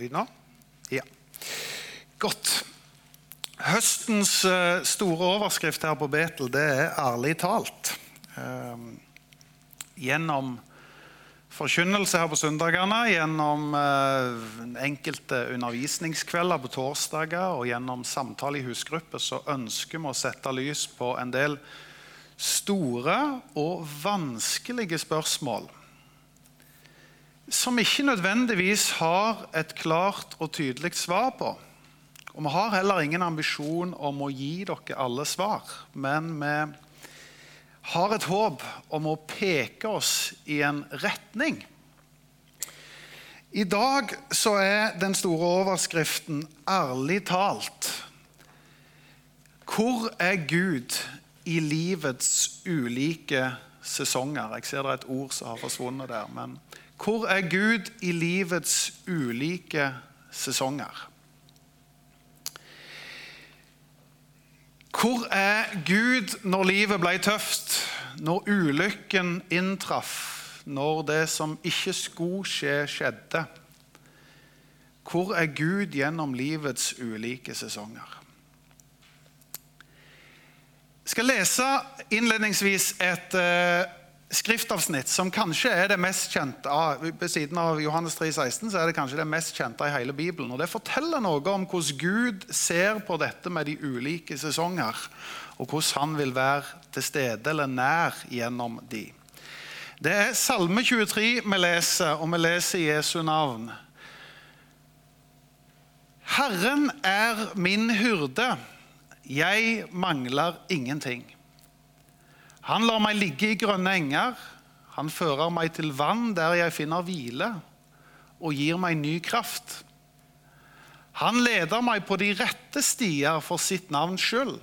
lyd nå? Ja. Godt. Høstens eh, store overskrift her på Betel, det er 'ærlig talt'. Um, gjennom forkynnelse her på søndagene, gjennom uh, enkelte undervisningskvelder på torsdager og gjennom samtale i husgrupper så ønsker vi å sette lys på en del store og vanskelige spørsmål som ikke nødvendigvis har et klart og tydelig svar på. Og Vi har heller ingen ambisjon om å gi dere alle svar, men vi har et håp om å peke oss i en retning. I dag så er den store overskriften 'Ærlig talt'. Hvor er Gud i livets ulike sesonger? Jeg ser det er et ord som har forsvunnet der. men hvor er Gud i livets ulike sesonger? Hvor er Gud når livet ble tøft, når ulykken inntraff, når det som ikke skulle skje, skjedde? Hvor er Gud gjennom livets ulike sesonger? Jeg skal lese innledningsvis et uh, skriftavsnitt som kanskje er det mest kjente Ved siden av Johannes 3, 16, så er det kanskje det mest kjente i hele Bibelen. og Det forteller noe om hvordan Gud ser på dette med de ulike sesonger, og hvordan han vil være til stede eller nær gjennom de. Det er Salme 23 vi leser, og vi leser Jesu navn. Herren er min hyrde, jeg mangler ingenting. Han lar meg ligge i grønne enger. Han fører meg til vann der jeg finner hvile, og gir meg ny kraft. Han leder meg på de rette stier for sitt navns skyld.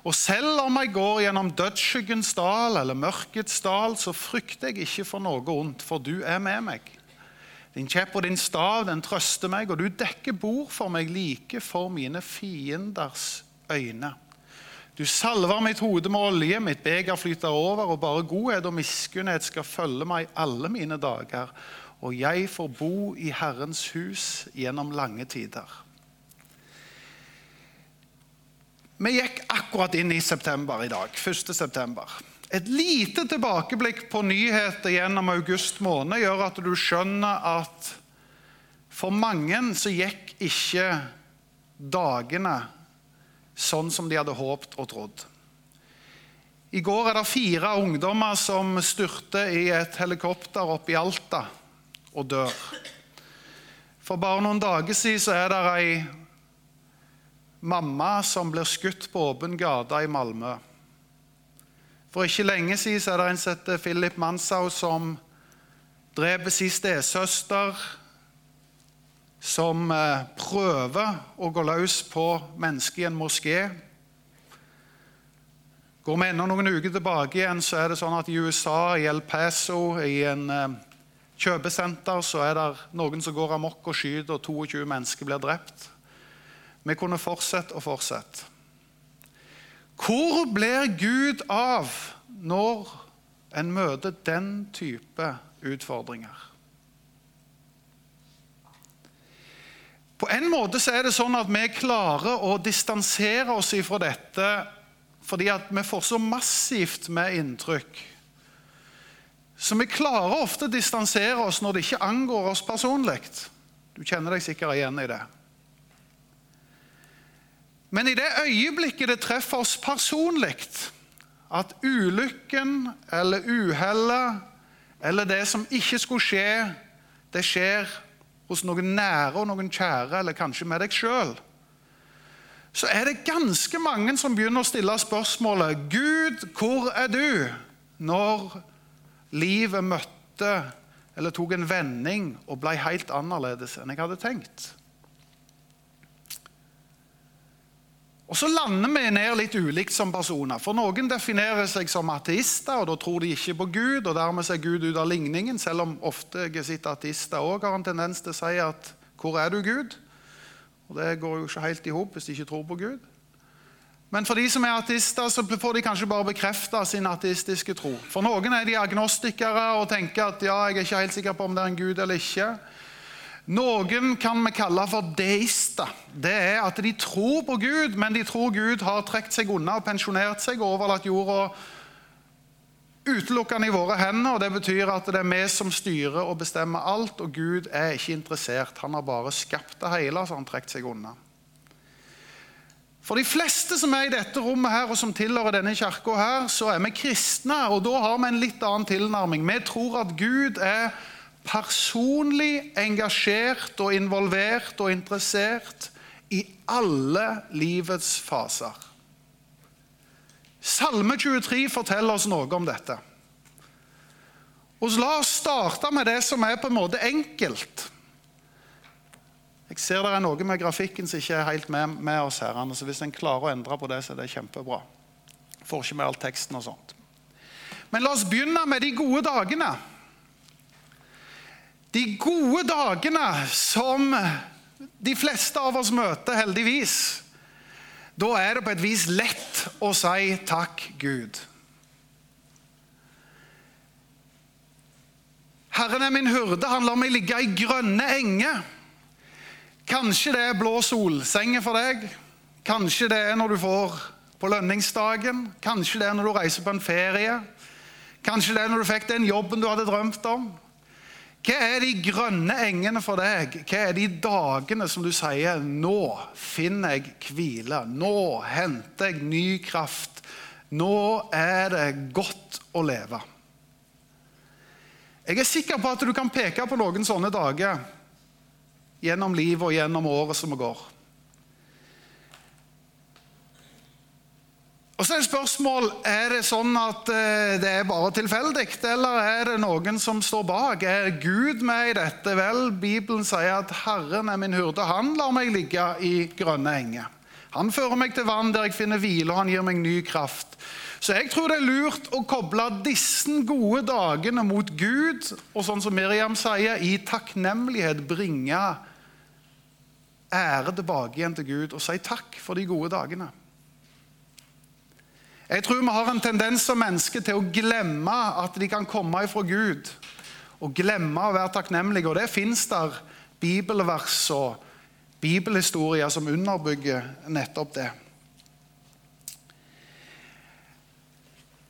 Og selv om jeg går gjennom dødsskyggens dal eller mørkets dal, så frykter jeg ikke for noe ondt, for du er med meg. Din kjepp og din stav den trøster meg, og du dekker bord for meg like for mine fienders øyne. Du salver mitt hode med olje, mitt beger flyter over, og bare godhet og miskunnhet skal følge meg alle mine dager, og jeg får bo i Herrens hus gjennom lange tider. Vi gikk akkurat inn i september i dag, 1. september. Et lite tilbakeblikk på nyheter gjennom august måned gjør at du skjønner at for mange så gikk ikke dagene sånn som de hadde håpt og trodd. I går er det fire ungdommer som styrter i et helikopter oppe i Alta og dør. For bare noen dager siden er det ei mamma som blir skutt på åpen gate i Malmö. For ikke lenge siden er det en som heter Philip Mansau, som dreper sin stesøster som eh, prøver å gå løs på mennesker i en moské. Går vi enda noen uker tilbake igjen, så er det sånn at i USA, i El Paso, i en eh, kjøpesenter, så er det noen som går amok og skyter, og 22 mennesker blir drept. Vi kunne fortsette og fortsette. Hvor blir Gud av når en møter den type utfordringer? En måte så er det sånn at vi klarer å distansere oss ifra dette fordi at vi får så massivt med inntrykk. Så vi klarer ofte å distansere oss når det ikke angår oss personlig. Du kjenner deg sikkert igjen i det. Men i det øyeblikket det treffer oss personlig, at ulykken eller uhellet eller det som ikke skulle skje, det skjer hos noen nære og noen kjære, eller kanskje med deg sjøl, så er det ganske mange som begynner å stille spørsmålet Gud, hvor er du? Når livet møtte eller tok en vending og ble helt annerledes enn jeg hadde tenkt. Og Så lander vi ned litt ulikt som personer. For Noen definerer seg som ateister, og da tror de ikke på Gud. og Dermed ser Gud ut av ligningen, selv om ofte jeg sitter ateister òg har en tendens til å si at 'Hvor er du, Gud?' Og Det går jo ikke helt i hop hvis de ikke tror på Gud. Men for de som er ateister, så får de kanskje bare bekrefta sin ateistiske tro. For noen er de agnostikere og tenker at ja, jeg er ikke helt sikker på om det er en gud eller ikke. Noen kan vi kalle for deister. Det er at de tror på Gud, men de tror Gud har trukket seg unna og pensjonert seg og overlatt jorda utelukkende i våre hender. og Det betyr at det er vi som styrer og bestemmer alt, og Gud er ikke interessert. Han har bare skapt det hele, så han trukket seg unna. For de fleste som er i dette rommet her, og som tilhører denne kirka her, så er vi kristne, og da har vi en litt annen tilnærming. Vi tror at Gud er personlig engasjert og involvert og interessert i alle livets faser. Salme 23 forteller oss noe om dette. Og La oss starte med det som er på en måte enkelt. Jeg ser det er noe med grafikken som ikke er helt med, med oss her. Så hvis en klarer å endre på det, så er det kjempebra. Får ikke med all teksten og sånt. Men la oss begynne med de gode dagene. De gode dagene som de fleste av oss møter, heldigvis. Da er det på et vis lett å si takk, Gud. Herren er min hurde, han lar meg ligge i grønne enger. Kanskje det er blå solsenger for deg. Kanskje det er når du får på lønningsdagen. Kanskje det er når du reiser på en ferie. Kanskje det er når du fikk den jobben du hadde drømt om. Hva er de grønne engene for deg? Hva er de dagene som du sier 'Nå finner jeg hvile', 'Nå henter jeg ny kraft', 'Nå er det godt å leve'? Jeg er sikker på at du kan peke på noen sånne dager gjennom livet og gjennom året som går. Og så er det spørsmål er det sånn at eh, det er bare tilfeldig, eller er det noen som står bak? Er Gud med i dette? Vel, Bibelen sier at 'Herren er min hurde'. Han lar meg ligge i grønne enger. Han fører meg til vann der jeg finner hvile, og han gir meg ny kraft. Så jeg tror det er lurt å koble disse gode dagene mot Gud, og sånn som Miriam sier, i takknemlighet bringe ære tilbake igjen til Gud og si takk for de gode dagene. Jeg tror vi har en tendens som mennesker til å glemme at de kan komme ifra Gud. Og glemme å være takknemlige. Og det fins der bibelvers og bibelhistorier som underbygger nettopp det.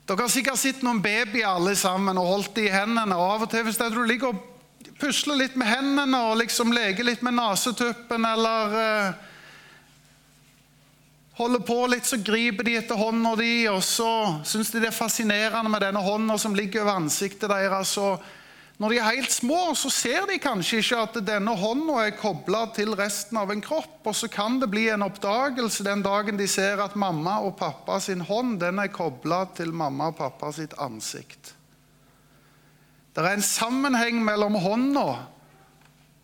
Dere har sikkert sett noen babyer alle sammen og holdt dem i hendene. og Av og til hvis det er du ligger og pusler litt med hendene og liksom leker litt med nesetuppen eller uh, holder på litt, så griper de etter hånda di, og så syns de det er fascinerende med denne hånda som ligger over ansiktet deres. og når de er helt små, så ser de kanskje ikke at denne hånda er kobla til resten av en kropp. Og så kan det bli en oppdagelse den dagen de ser at mamma og pappa sin hånd den er kobla til mamma og pappa sitt ansikt. Det er en sammenheng mellom hånda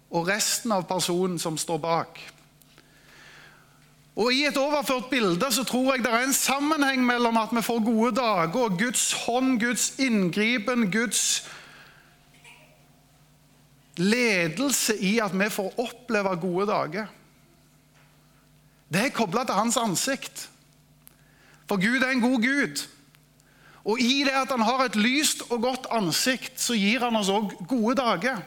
og resten av personen som står bak. Og I et overført bilde så tror jeg det er en sammenheng mellom at vi får gode dager, og Guds hånd, Guds inngripen, Guds ledelse i at vi får oppleve gode dager. Det er kobla til hans ansikt. For Gud er en god Gud. Og i det at han har et lyst og godt ansikt, så gir han oss òg gode dager.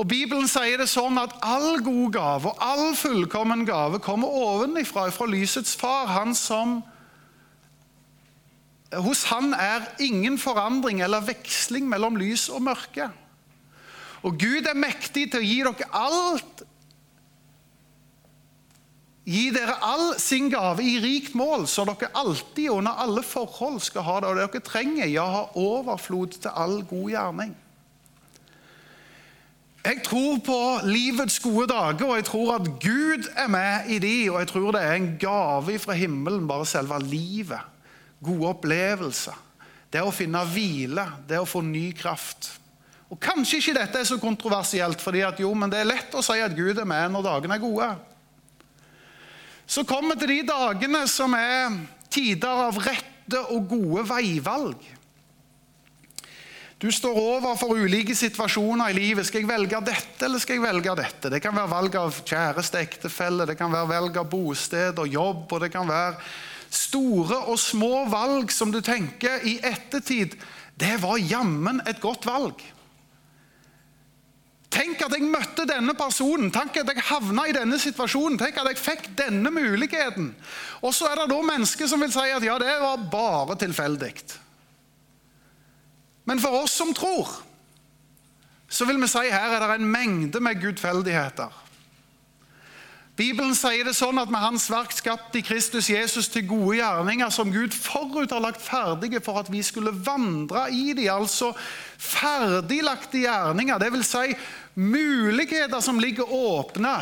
Og Bibelen sier det sånn at all god gave og all fullkommen gave kommer ovenifra, fra lysets far, han som Hos han er ingen forandring eller veksling mellom lys og mørke. Og Gud er mektig til å gi dere alt Gi dere all sin gave i rikt mål, så dere alltid under alle forhold skal ha det og det dere trenger, ja, ha overflod til all god gjerning. Jeg tror på livets gode dager, og jeg tror at Gud er med i de, og jeg tror det er en gave fra himmelen, bare selve livet. Gode opplevelser. Det å finne hvile, det å få ny kraft. Og Kanskje ikke dette er så kontroversielt, fordi at jo, men det er lett å si at Gud er med når dagene er gode. Så kommer til de dagene som er tider av rette og gode veivalg. Du står overfor ulike situasjoner i livet. Skal jeg velge dette, eller skal jeg velge dette? Det kan være valg av kjæreste, ektefelle, det kan være valg av bosted og jobb, og det kan være store og små valg som du tenker i ettertid Det var jammen et godt valg. Tenk at jeg møtte denne personen, tenk at jeg havna i denne situasjonen. Tenk at jeg fikk denne muligheten. Og så er det da mennesker som vil si at ja, det var bare tilfeldig. Men for oss som tror, så vil vi si her er det en mengde med gudfeldigheter. Bibelen sier det sånn at med Hans verk skapt i Kristus Jesus til gode gjerninger som Gud forut har lagt ferdige for at vi skulle vandre i de, altså ferdiglagte gjerninger. Det vil si muligheter som ligger åpne.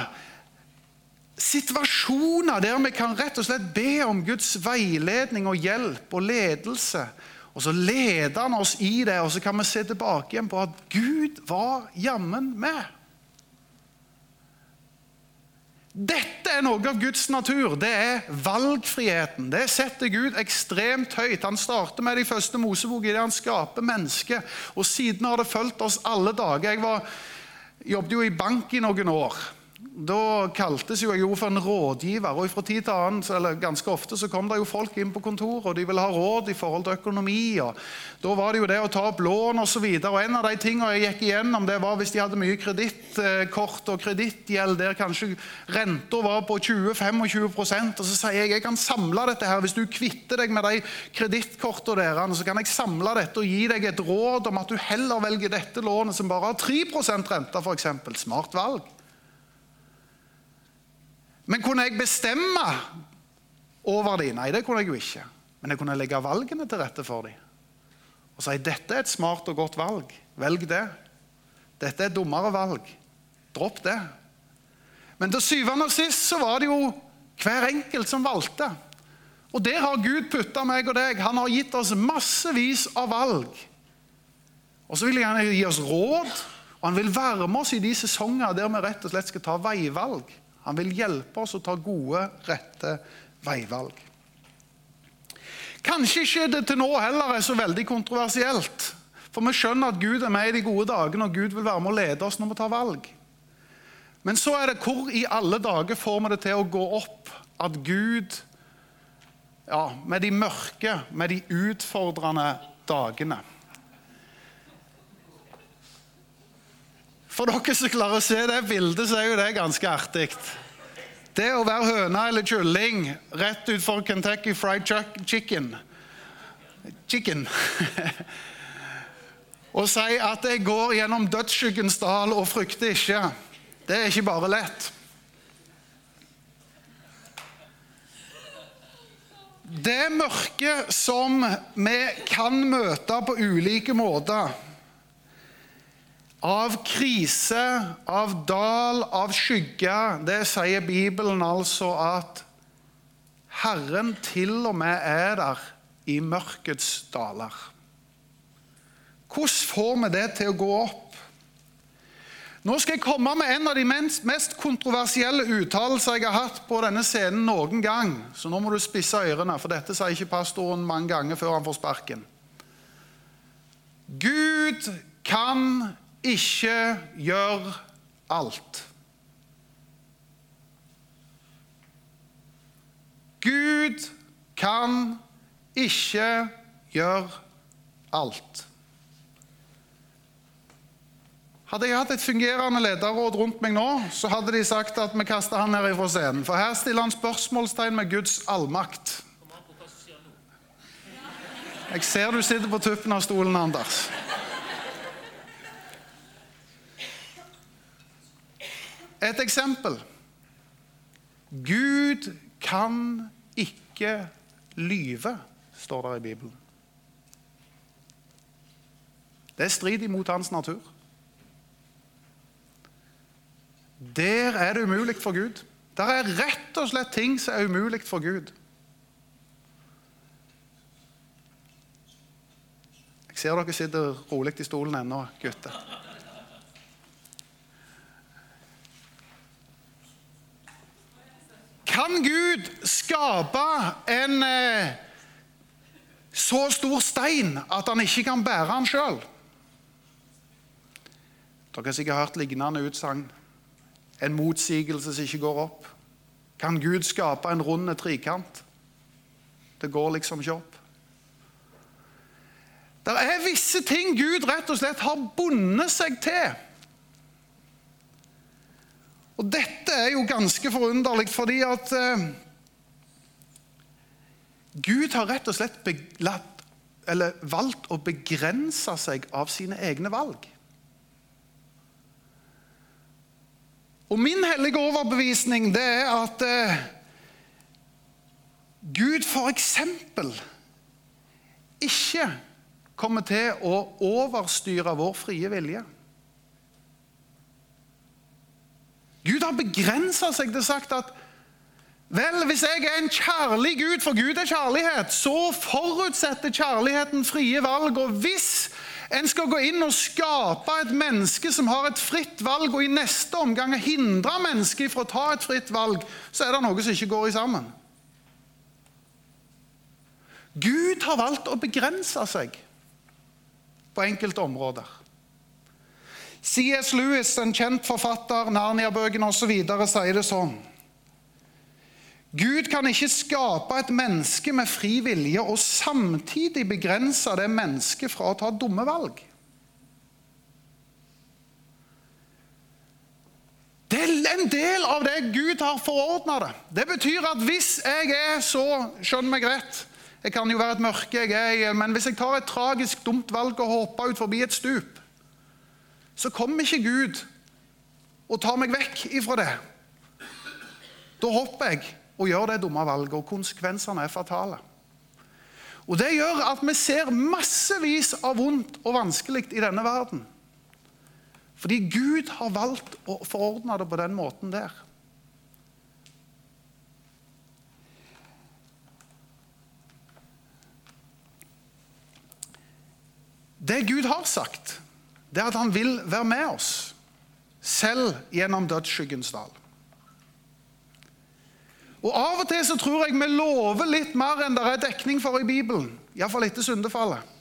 Situasjoner der vi kan rett og slett be om Guds veiledning og hjelp og ledelse. Og Så leder han oss i det, og så kan vi se tilbake igjen på at Gud var jammen med. Dette er noe av Guds natur. Det er valgfriheten. Det setter Gud ekstremt høyt. Han starter med de første Mosebok idet han skaper mennesket. Og siden har det fulgt oss alle dager. Jeg var, jobbet jo i bank i noen år. Da kaltes jo jeg jo for en rådgiver. og fra tid til annen, eller Ganske ofte så kom det jo folk inn på kontoret og de ville ha råd i forhold til økonomi. og Da var det jo det å ta opp lån osv. En av de tingene jeg gikk igjennom, det var hvis de hadde mye kredittkort og kredittgjeld der kanskje renta var på 20-25 og Så sier jeg jeg kan samle dette her. Hvis du kvitter deg med de kredittkortene deres, så kan jeg samle dette og gi deg et råd om at du heller velger dette lånet som bare har 3% rente, f.eks. Smart valg. Men kunne jeg bestemme over dem? Nei, det kunne jeg jo ikke. Men jeg kunne legge valgene til rette for dem. Og si dette er et smart og godt valg. Velg det. Dette er et dummere valg. Dropp det. Men til syvende og sist så var det jo hver enkelt som valgte. Og der har Gud putta meg og deg. Han har gitt oss massevis av valg. Og så vil han gi oss råd, og han vil være med oss i de sesonger der vi rett og slett skal ta veivalg. Han vil hjelpe oss å ta gode, rette veivalg. Kanskje ikke det til nå heller er så veldig kontroversielt. For vi skjønner at Gud er med i de gode dagene, og Gud vil være med å lede oss når vi tar valg. Men så er det hvor i alle dager får vi det til å gå opp at Gud ja, Med de mørke, med de utfordrende dagene For dere som klarer å se det bildet, så er jo det ganske artig. Det å være høne eller kylling rett utfor Kentucky Fried Chicken Chicken. og si at jeg går gjennom dødsskyggens dal og frykter ikke. Det er ikke bare lett. Det mørket som vi kan møte på ulike måter av krise, av dal, av skygge, det sier Bibelen altså at Herren til og med er der i mørkets daler. Hvordan får vi det til å gå opp? Nå skal jeg komme med en av de mest kontroversielle uttalelser jeg har hatt på denne scenen noen gang. Så nå må du spisse ørene, for dette sier ikke pastoren mange ganger før han får sparken. Gud kan ikke gjør alt. Gud kan ikke gjøre alt. Hadde jeg hatt et fungerende lederråd rundt meg nå, så hadde de sagt at vi kaster han her ifra scenen. For her stiller han spørsmålstegn med Guds allmakt. Jeg ser du sitter på tuppen av stolen, Anders. Et eksempel. Gud kan ikke lyve, står det i Bibelen. Det strider imot hans natur. Der er det umulig for Gud. Der er rett og slett ting som er umulig for Gud. Jeg ser dere sitter rolig i stolen ennå, gutter. Kan Gud skape en eh, så stor stein at han ikke kan bære den sjøl? Dere har sikkert hørt lignende utsagn. En motsigelse som ikke går opp. Kan Gud skape en rund trikant? Det går liksom ikke opp. Det er visse ting Gud rett og slett har bundet seg til. Og dette er jo ganske forunderlig, fordi at eh, Gud har rett og slett beglatt, valgt å begrense seg av sine egne valg. Og Min hellige overbevisning det er at eh, Gud f.eks. ikke kommer til å overstyre vår frie vilje. Gud har begrensa seg til sagt at vel, hvis jeg er en kjærlig Gud, for Gud er kjærlighet, så forutsetter kjærligheten frie valg. Og hvis en skal gå inn og skape et menneske som har et fritt valg, og i neste omgang hindre mennesket fra å ta et fritt valg, så er det noe som ikke går i sammen. Gud har valgt å begrense seg på enkelte områder. C.S. Lewis, en kjent forfatter, Narnia-bøkene osv., sier det sånn Gud kan ikke skape et menneske med fri vilje og samtidig begrense det mennesket fra å ta dumme valg. Det er en del av det Gud har forordna det. Det betyr at hvis jeg er så Skjønn meg rett. Jeg kan jo være et mørke, jeg er, men hvis jeg tar et tragisk dumt valg og hopper ut forbi et stup, så kommer ikke Gud og tar meg vekk ifra det. Da hopper jeg og gjør det dumme valget, og konsekvensene er fatale. Og Det gjør at vi ser massevis av vondt og vanskelig i denne verden. Fordi Gud har valgt å forordne det på den måten der. Det Gud har sagt, det er at han vil være med oss, selv gjennom dødsskyggens dal. Og Av og til så tror jeg vi lover litt mer enn det er dekning for i Bibelen. Iallfall etter syndefallet.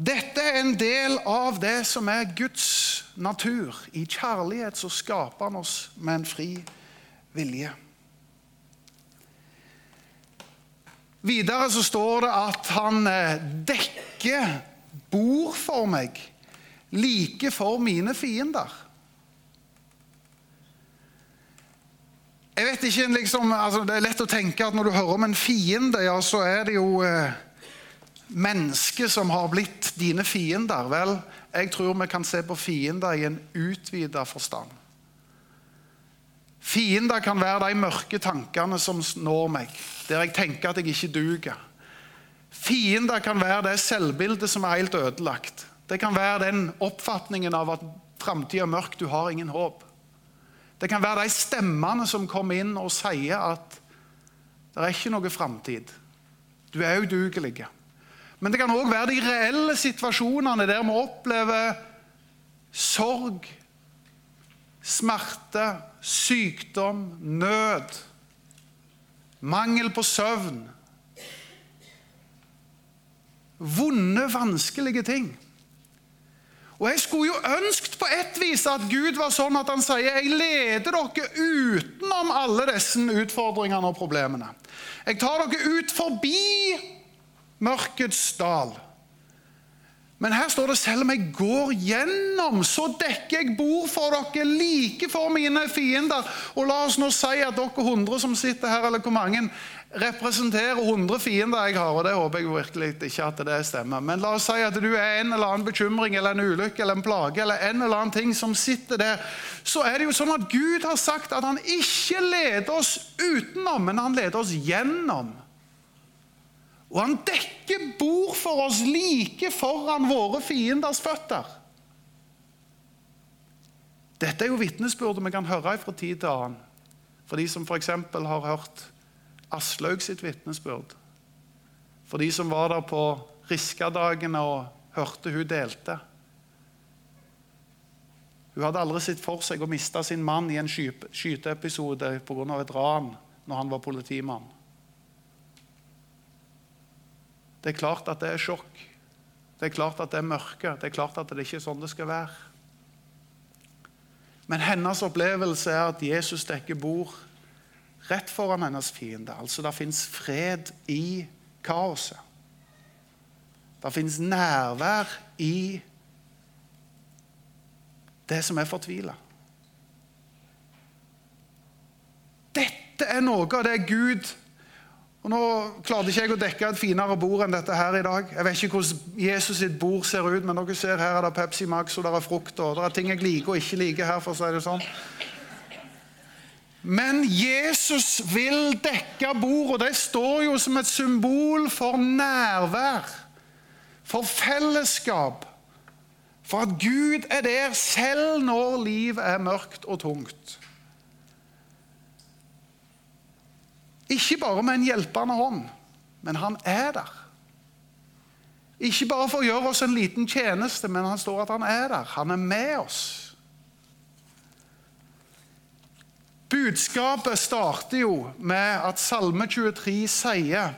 Dette er en del av det som er Guds natur. I kjærlighet så skaper han oss med en fri vilje. Videre så står det at han eh, dekker bord for meg, like for mine fiender. Jeg vet ikke, liksom, altså Det er lett å tenke at når du hører om en fiende, ja, så er det jo eh, mennesker som har blitt dine fiender. Vel, jeg tror vi kan se på fiender i en utvida forstand. Fiender kan være de mørke tankene som når meg, der jeg tenker at jeg ikke duger. Fiender kan være det selvbildet som er helt ødelagt. Det kan være den oppfatningen av at framtida er mørk, du har ingen håp. Det kan være de stemmene som kommer inn og sier at det er ikke noe framtid. Du er udugelig. Men det kan òg være de reelle situasjonene der vi opplever sorg, smerte, sykdom, nød, mangel på søvn. Vonde, vanskelige ting. Og Jeg skulle jo ønsket på ett vis at Gud var sånn at han sier jeg leder dere utenom alle disse utfordringene og problemene. Jeg tar dere ut forbi mørkets dal. Men her står det selv om jeg går gjennom, så dekker jeg bord for dere like for mine fiender. Og la oss nå si at dere hundre som sitter her, eller hvor mange, representerer hundre fiender jeg har. Og det håper jeg virkelig ikke at det stemmer. Men la oss si at du er en eller annen bekymring eller en ulykke eller en plage eller en eller annen ting som sitter der. Så er det jo sånn at Gud har sagt at han ikke leder oss utenom, men han leder oss gjennom. Og han dekker bord for oss like foran våre fienders føtter. Dette er jo vitnesbyrdet vi kan høre fra tid til annen. For de som f.eks. har hørt Aslaug sitt vitnesbyrd. For de som var der på Riskadagene og hørte hun delte. Hun hadde aldri sett for seg å miste sin mann i en skyteepisode pga. et ran når han var politimann. Det er klart at det er sjokk. Det er klart at det er mørke. Det er klart at det ikke er sånn det skal være. Men hennes opplevelse er at Jesus dekker bord rett foran hennes fiende. Altså det fins fred i kaoset. Det fins nærvær i det som er fortvila. Dette er noe av det Gud og Nå klarte ikke jeg å dekke et finere bord enn dette her i dag. Jeg vet ikke hvordan Jesus sitt bord ser ut, men dere ser her er det Pepsi Max og det er frukt. og Det er ting jeg liker og ikke liker her. for å si det sånn. Men Jesus vil dekke bord, og det står jo som et symbol for nærvær, for fellesskap, for at Gud er der selv når liv er mørkt og tungt. Ikke bare med en hjelpende hånd, men han er der. Ikke bare for å gjøre oss en liten tjeneste, men han står at han er der. Han er med oss. Budskapet starter jo med at Salme 23 sier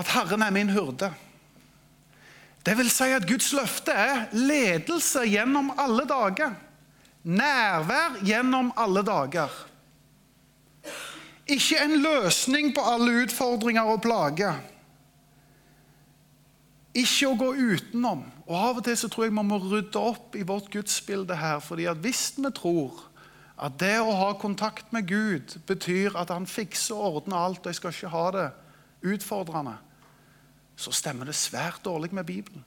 at Herren er min hurde. Det vil si at Guds løfte er ledelse gjennom alle dager. Nærvær gjennom alle dager. Ikke en løsning på alle utfordringer og plager. Ikke å gå utenom. Og Av og til så tror jeg vi må rydde opp i vårt gudsbilde her. fordi at Hvis vi tror at det å ha kontakt med Gud betyr at han fikser og ordner alt, og jeg skal ikke ha det utfordrende, så stemmer det svært dårlig med Bibelen.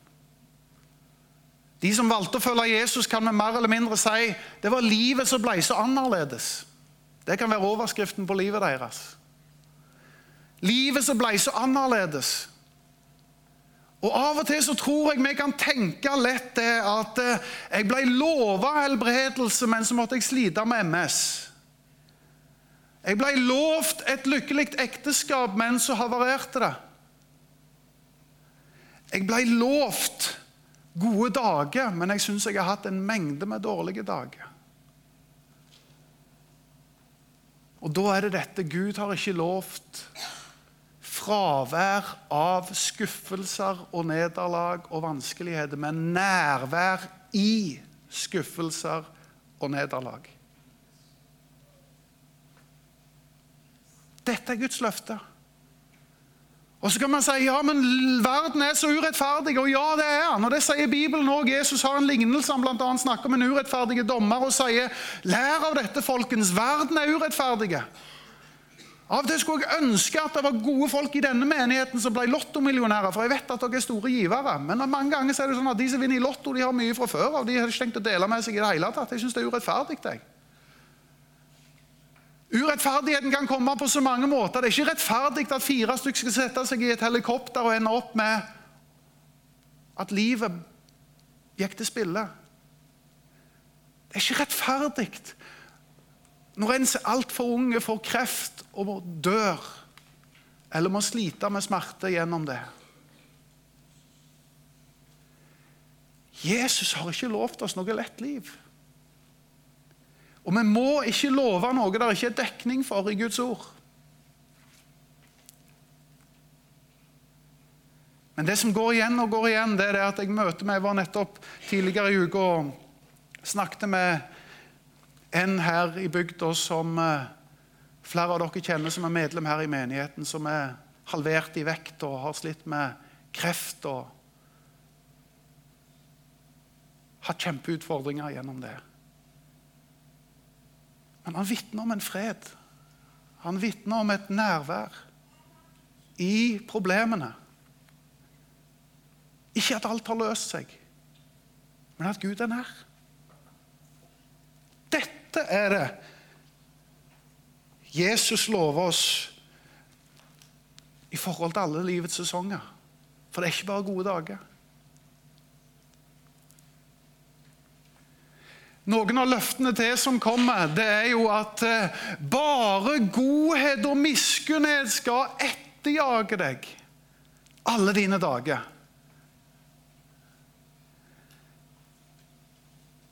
De som valgte å følge Jesus, kan vi mer eller mindre si det var livet som ble så annerledes. Det kan være overskriften på livet deres. Livet som ble så annerledes. Og Av og til så tror jeg vi kan tenke lett det at eh, jeg ble lova helbredelse, men så måtte jeg slite med MS. Jeg ble lovt et lykkelig ekteskap, men så havarerte det. Jeg ble lovt gode dager, men jeg syns jeg har hatt en mengde med dårlige dager. Og da er det dette Gud har ikke lovt fravær av skuffelser og nederlag og vanskeligheter, men nærvær i skuffelser og nederlag. Dette er Guds løfte. Og så kan man si ja, men verden er så urettferdig, og ja, det er han. Og Det sier Bibelen òg. Jesus har en lignelse. Han blant annet snakker om en urettferdig dommer og sier lær av dette, folkens. Verden er urettferdig. Av og til skulle jeg ønske at det var gode folk i denne menigheten som ble lottomillionærer. For jeg vet at dere er store givere. Men mange ganger er det sånn at de som vinner i Lotto, de har mye fra før av. De har ikke tenkt å dele med seg i det hele tatt. Jeg syns det er urettferdig. jeg. Urettferdigheten kan komme på så mange måter. Det er ikke rettferdig at fire stykker skal sette seg i et helikopter og ende opp med at livet gikk til spille. Det er ikke rettferdig når en er altfor unge, får kreft og dør, eller må slite med smerte gjennom det. Jesus har ikke lovt oss noe lett liv. Og vi må ikke love noe det ikke er dekning for i Guds ord. Men det som går igjen og går igjen, det er det at jeg møter meg, Jeg var nettopp tidligere i uka og snakket med en her i bygda som eh, flere av dere kjenner som er medlem her i menigheten, som er halvert i vekt og har slitt med kreft og hatt kjempeutfordringer gjennom det. Men han vitner om en fred. Han vitner om et nærvær i problemene. Ikke at alt har løst seg, men at Gud er nær. Dette er det Jesus lover oss i forhold til alle livets sesonger. For det er ikke bare gode dager. Noen av løftene til som kommer, det er jo at eh, bare godhet og miskunnhet skal etterjage deg alle dine dager.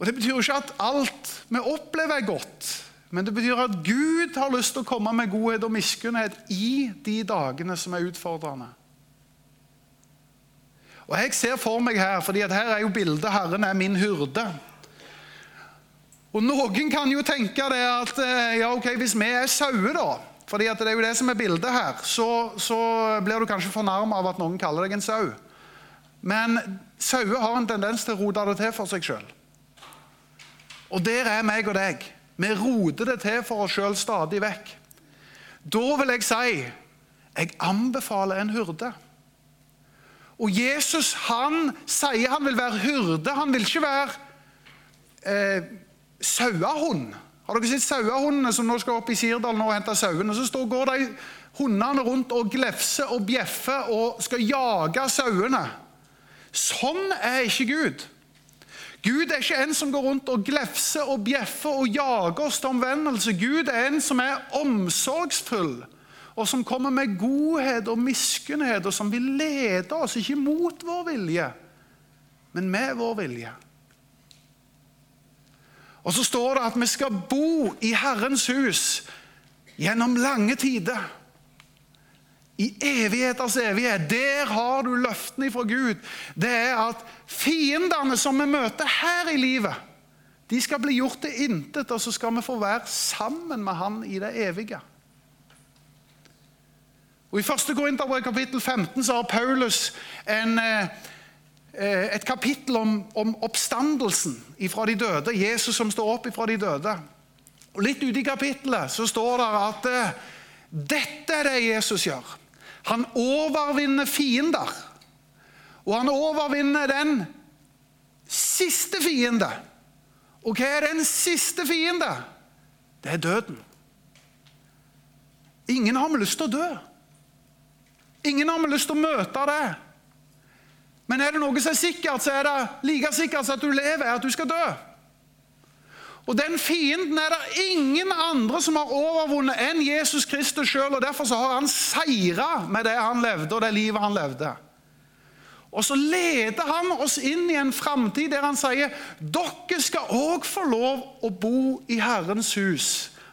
Og Det betyr jo ikke at alt vi opplever, er godt. Men det betyr at Gud har lyst til å komme med godhet og miskunnhet i de dagene som er utfordrende. Og Jeg ser for meg her, fordi her er jo bildet 'Herren er min hyrde'. Og Noen kan jo tenke det at eh, ja, ok, hvis vi er sauer, da fordi det er jo det som er bildet her, så, så blir du kanskje fornærma av at noen kaller deg en sau. Men sauer har en tendens til å rote det til for seg sjøl. Og der er meg og deg. Vi roter det til for oss sjøl stadig vekk. Da vil jeg si jeg anbefaler en hyrde. Og Jesus han sier han vil være hyrde. Han vil ikke være eh, sauehund. Har dere sett sauehundene som nå skal opp i Sirdal og hente sauene? Så står, går de hundene rundt og glefser og bjeffer og skal jage sauene. Sånn er ikke Gud. Gud er ikke en som går rundt og glefser og bjeffer og jager oss til omvendelse. Gud er en som er omsorgsfull, og som kommer med godhet og miskunnhet, og som vil lede oss, ikke mot vår vilje, men med vår vilje. Og så står det at vi skal bo i Herrens hus gjennom lange tider. I evigheters evighet. Der har du løftene fra Gud. Det er at fiendene som vi møter her i livet, de skal bli gjort til intet, og så skal vi få være sammen med Han i det evige. Og I 1. Korinterbrev kapittel 15 så har Paulus en, eh, et kapittel om, om oppstandelsen fra de døde. Jesus som står opp fra de døde. Og Litt ute i kapittelet så står det at eh, dette er det Jesus gjør. Han overvinner fiender. Og han overvinner den siste fiende. Og hva er den siste fiende? Det er døden. Ingen har med lyst til å dø. Ingen har med lyst til å møte det. Men er det noe som er sikkert, så er det like sikkert som at du lever, er at du skal dø. Og Den fienden er det ingen andre som har overvunnet enn Jesus Kristus sjøl. Derfor så har han seira med det han levde, og det livet han levde. Og så leder han oss inn i en framtid der han sier dere skal òg få lov å bo i Herrens hus.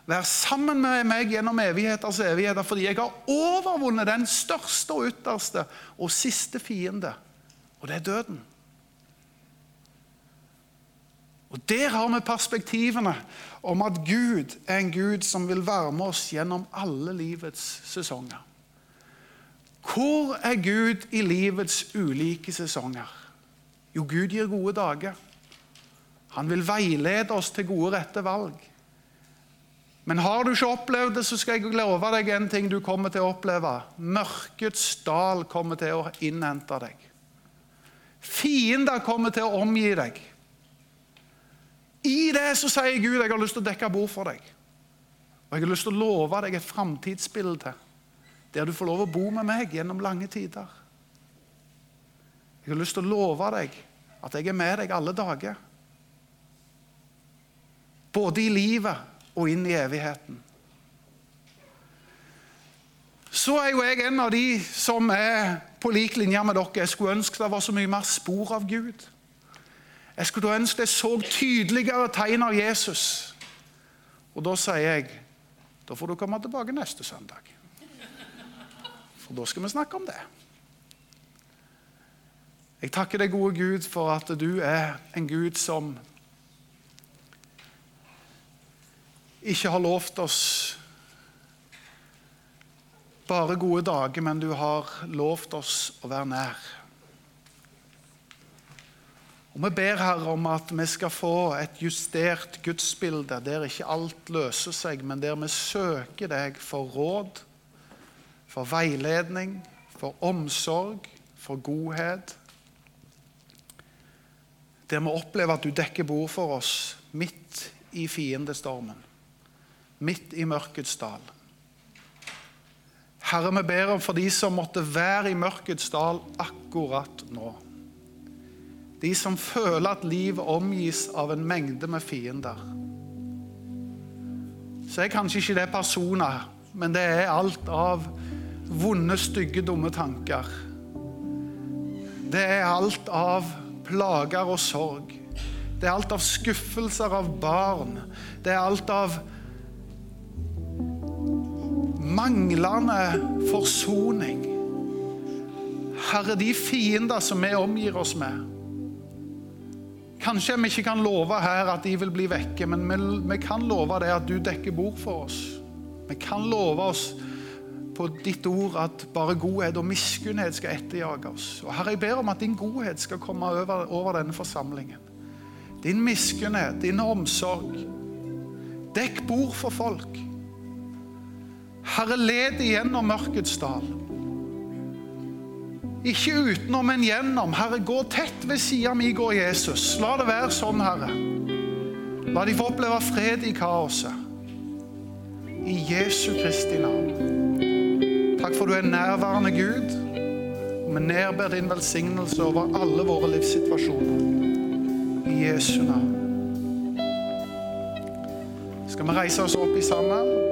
Vær sammen med meg gjennom evigheters evigheter, fordi jeg har overvunnet den største og ytterste og siste fiende, og det er døden. Og Der har vi perspektivene om at Gud er en Gud som vil være med oss gjennom alle livets sesonger. Hvor er Gud i livets ulike sesonger? Jo, Gud gir gode dager. Han vil veilede oss til gode, rette valg. Men har du ikke opplevd det, så skal jeg love deg en ting du kommer til å oppleve. Mørkets dal kommer til å innhente deg. Fiender kommer til å omgi deg. I det så sier Gud jeg har lyst til å dekke bord for deg. Og jeg har lyst til å love deg et framtidsbilde der du får lov å bo med meg gjennom lange tider. Jeg har lyst til å love deg at jeg er med deg alle dager. Både i livet og inn i evigheten. Så er jo jeg en av de som er på lik linje med dere. Jeg skulle ønske det var så mye mer spor av Gud. Jeg skulle ønske jeg så tydeligere tegn av Jesus. Og da sier jeg da får du komme tilbake neste søndag. For da skal vi snakke om det. Jeg takker deg, gode Gud, for at du er en Gud som ikke har lovt oss bare gode dager, men du har lovt oss å være nær. Og Vi ber Herre om at vi skal få et justert gudsbilde der ikke alt løser seg, men der vi søker deg for råd, for veiledning, for omsorg, for godhet. Der vi opplever at du dekker bord for oss midt i fiendestormen, midt i mørkets dal. Herre, vi ber om for de som måtte være i mørkets dal akkurat nå. De som føler at livet omgis av en mengde med fiender. Så er kanskje ikke det personer, men det er alt av vonde, stygge, dumme tanker. Det er alt av plager og sorg. Det er alt av skuffelser av barn. Det er alt av manglende forsoning. Herre, de fiender som vi omgir oss med. Kanskje vi ikke kan love her at de vil bli vekke, men vi, vi kan love det at du dekker bord for oss. Vi kan love oss på ditt ord at bare godhet og miskunnhet skal etterjage oss. Og Herre, jeg ber om at din godhet skal komme over, over denne forsamlingen. Din miskunnhet, din omsorg. Dekk bord for folk. Herre, led igjennom mørkets dal. Ikke utenom, men gjennom. Herre, gå tett ved sida mi, går Jesus. La det være sånn, Herre. La de få oppleve fred i kaoset. I Jesu Kristi navn. Takk for du er nærværende Gud. Vi nedber din velsignelse over alle våre livssituasjoner. I Jesu navn. Skal vi reise oss opp i sammen?